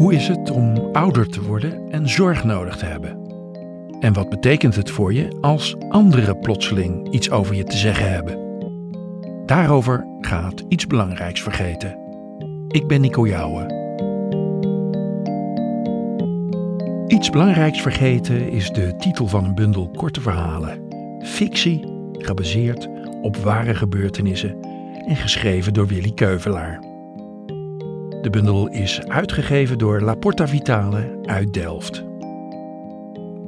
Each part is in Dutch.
Hoe is het om ouder te worden en zorg nodig te hebben? En wat betekent het voor je als anderen plotseling iets over je te zeggen hebben? Daarover gaat iets belangrijks vergeten. Ik ben Nico Jouwen. Iets belangrijks vergeten is de titel van een bundel korte verhalen. Fictie, gebaseerd op ware gebeurtenissen en geschreven door Willy Keuvelaar. De bundel is uitgegeven door La Porta Vitale uit Delft.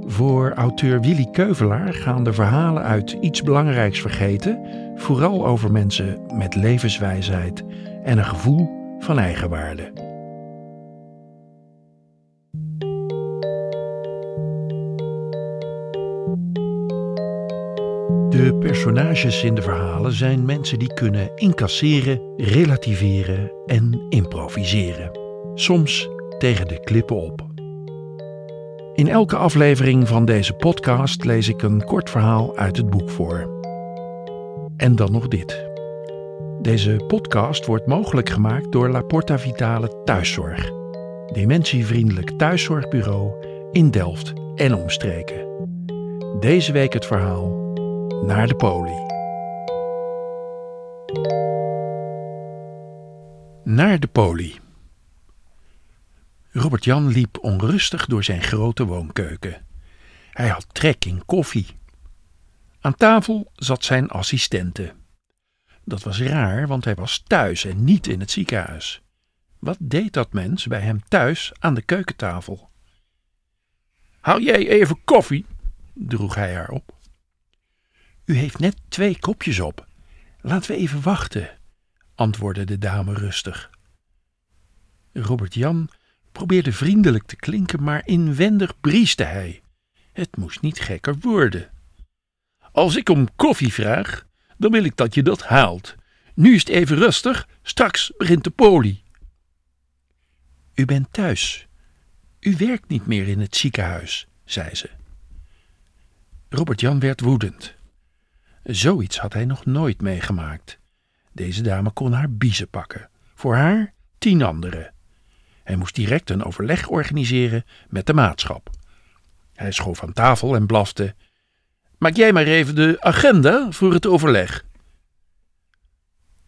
Voor auteur Willy Keuvelaar gaan de verhalen uit iets belangrijks vergeten, vooral over mensen met levenswijsheid en een gevoel van eigenwaarde. De personages in de verhalen zijn mensen die kunnen incasseren, relativeren en improviseren. Soms tegen de klippen op. In elke aflevering van deze podcast lees ik een kort verhaal uit het boek voor. En dan nog dit. Deze podcast wordt mogelijk gemaakt door La Porta Vitale Thuiszorg, dementievriendelijk thuiszorgbureau in Delft en omstreken. Deze week het verhaal naar de poli. Naar de poli. Robert Jan liep onrustig door zijn grote woonkeuken. Hij had trek in koffie. Aan tafel zat zijn assistente. Dat was raar, want hij was thuis en niet in het ziekenhuis. Wat deed dat mens bij hem thuis aan de keukentafel? Haal jij even koffie? droeg hij haar op. U heeft net twee kopjes op. Laten we even wachten, antwoordde de dame rustig. Robert Jan probeerde vriendelijk te klinken, maar inwendig brieste hij. Het moest niet gekker worden. Als ik om koffie vraag, dan wil ik dat je dat haalt. Nu is het even rustig, straks begint de poli. U bent thuis. U werkt niet meer in het ziekenhuis, zei ze. Robert Jan werd woedend. Zoiets had hij nog nooit meegemaakt. Deze dame kon haar biezen pakken. Voor haar tien anderen. Hij moest direct een overleg organiseren met de maatschap. Hij schoof aan tafel en blafte: Maak jij maar even de agenda voor het overleg.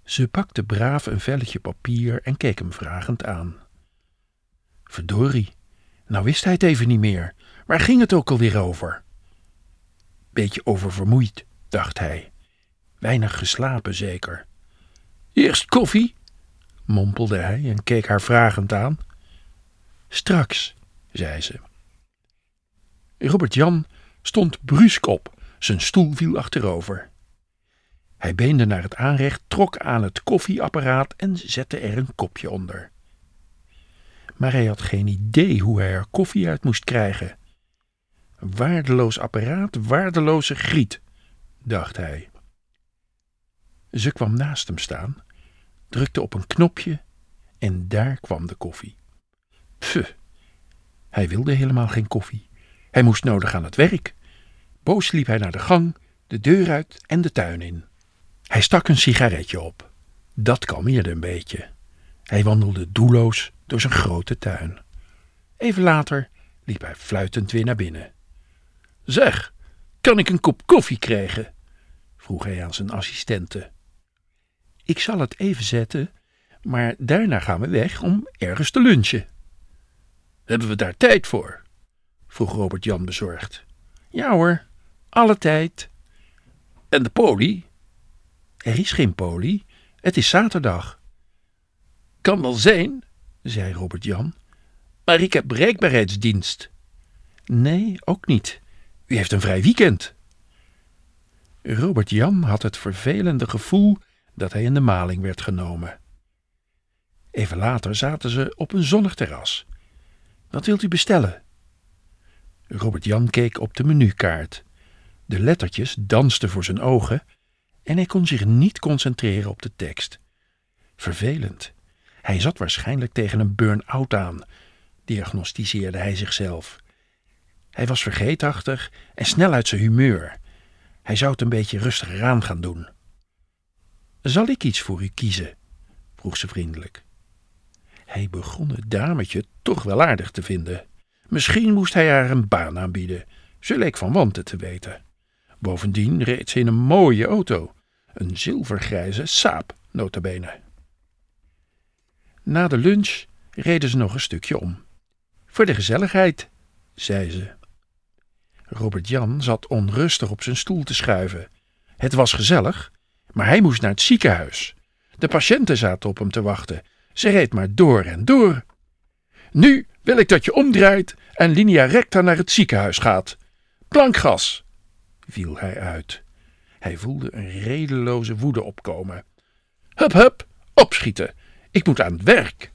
Ze pakte braaf een velletje papier en keek hem vragend aan. Verdorie, nou wist hij het even niet meer. Waar ging het ook alweer over? Beetje oververmoeid, dacht hij. Weinig geslapen zeker. Eerst koffie, mompelde hij en keek haar vragend aan. Straks, zei ze. Robert Jan stond brusk op, zijn stoel viel achterover. Hij beende naar het aanrecht, trok aan het koffieapparaat en zette er een kopje onder. Maar hij had geen idee hoe hij er koffie uit moest krijgen. Waardeloos apparaat, waardeloze griet dacht hij. Ze kwam naast hem staan, drukte op een knopje en daar kwam de koffie. Pff, hij wilde helemaal geen koffie. Hij moest nodig aan het werk. Boos liep hij naar de gang, de deur uit en de tuin in. Hij stak een sigaretje op. Dat kalmeerde een beetje. Hij wandelde doelloos door zijn grote tuin. Even later liep hij fluitend weer naar binnen. Zeg, kan ik een kop koffie krijgen? Vroeg hij aan zijn assistente. Ik zal het even zetten, maar daarna gaan we weg om ergens te lunchen. Hebben we daar tijd voor? vroeg Robert Jan bezorgd. Ja hoor, alle tijd. En de poli? Er is geen poli, het is zaterdag. Kan wel zijn, zei Robert Jan, maar ik heb bereikbaarheidsdienst. Nee, ook niet. U heeft een vrij weekend. Robert Jan had het vervelende gevoel dat hij in de maling werd genomen. Even later zaten ze op een zonnig terras. Wat wilt u bestellen? Robert Jan keek op de menukaart. De lettertjes dansten voor zijn ogen en hij kon zich niet concentreren op de tekst. Vervelend. Hij zat waarschijnlijk tegen een burn-out aan, diagnosticeerde hij zichzelf. Hij was vergeetachtig en snel uit zijn humeur. Hij zou het een beetje rustiger aan gaan doen. Zal ik iets voor u kiezen? vroeg ze vriendelijk. Hij begon het dametje toch wel aardig te vinden. Misschien moest hij haar een baan aanbieden. Ze leek van wanten te weten. Bovendien reed ze in een mooie auto. Een zilvergrijze Saab, notabene. Na de lunch reden ze nog een stukje om. Voor de gezelligheid, zei ze. Robert Jan zat onrustig op zijn stoel te schuiven. Het was gezellig, maar hij moest naar het ziekenhuis. De patiënten zaten op hem te wachten. Ze reed maar door en door. Nu wil ik dat je omdraait en linea recta naar het ziekenhuis gaat. Plankgas, viel hij uit. Hij voelde een redeloze woede opkomen. Hup, hup, opschieten. Ik moet aan het werk.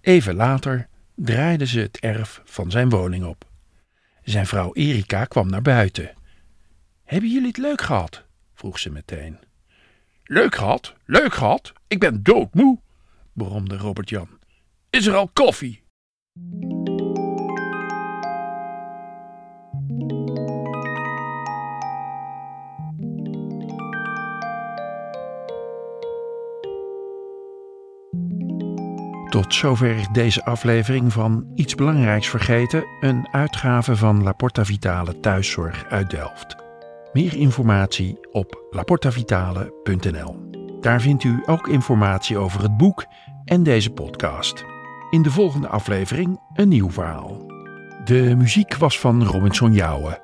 Even later draaide ze het erf van zijn woning op. Zijn vrouw Erika kwam naar buiten. Hebben jullie het leuk gehad? vroeg ze meteen. Leuk gehad, leuk gehad. Ik ben doodmoe, bromde Robert Jan. Is er al koffie? Tot zover deze aflevering van Iets Belangrijks Vergeten, een uitgave van La Porta Vitale Thuiszorg uit Delft. Meer informatie op laportavitale.nl. Daar vindt u ook informatie over het boek en deze podcast. In de volgende aflevering een nieuw verhaal. De muziek was van Robinson Jouwen.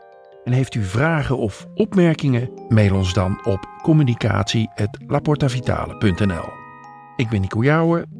En heeft u vragen of opmerkingen? Mail ons dan op communicatie.laportavitale.nl. Ik ben Nico Jouwen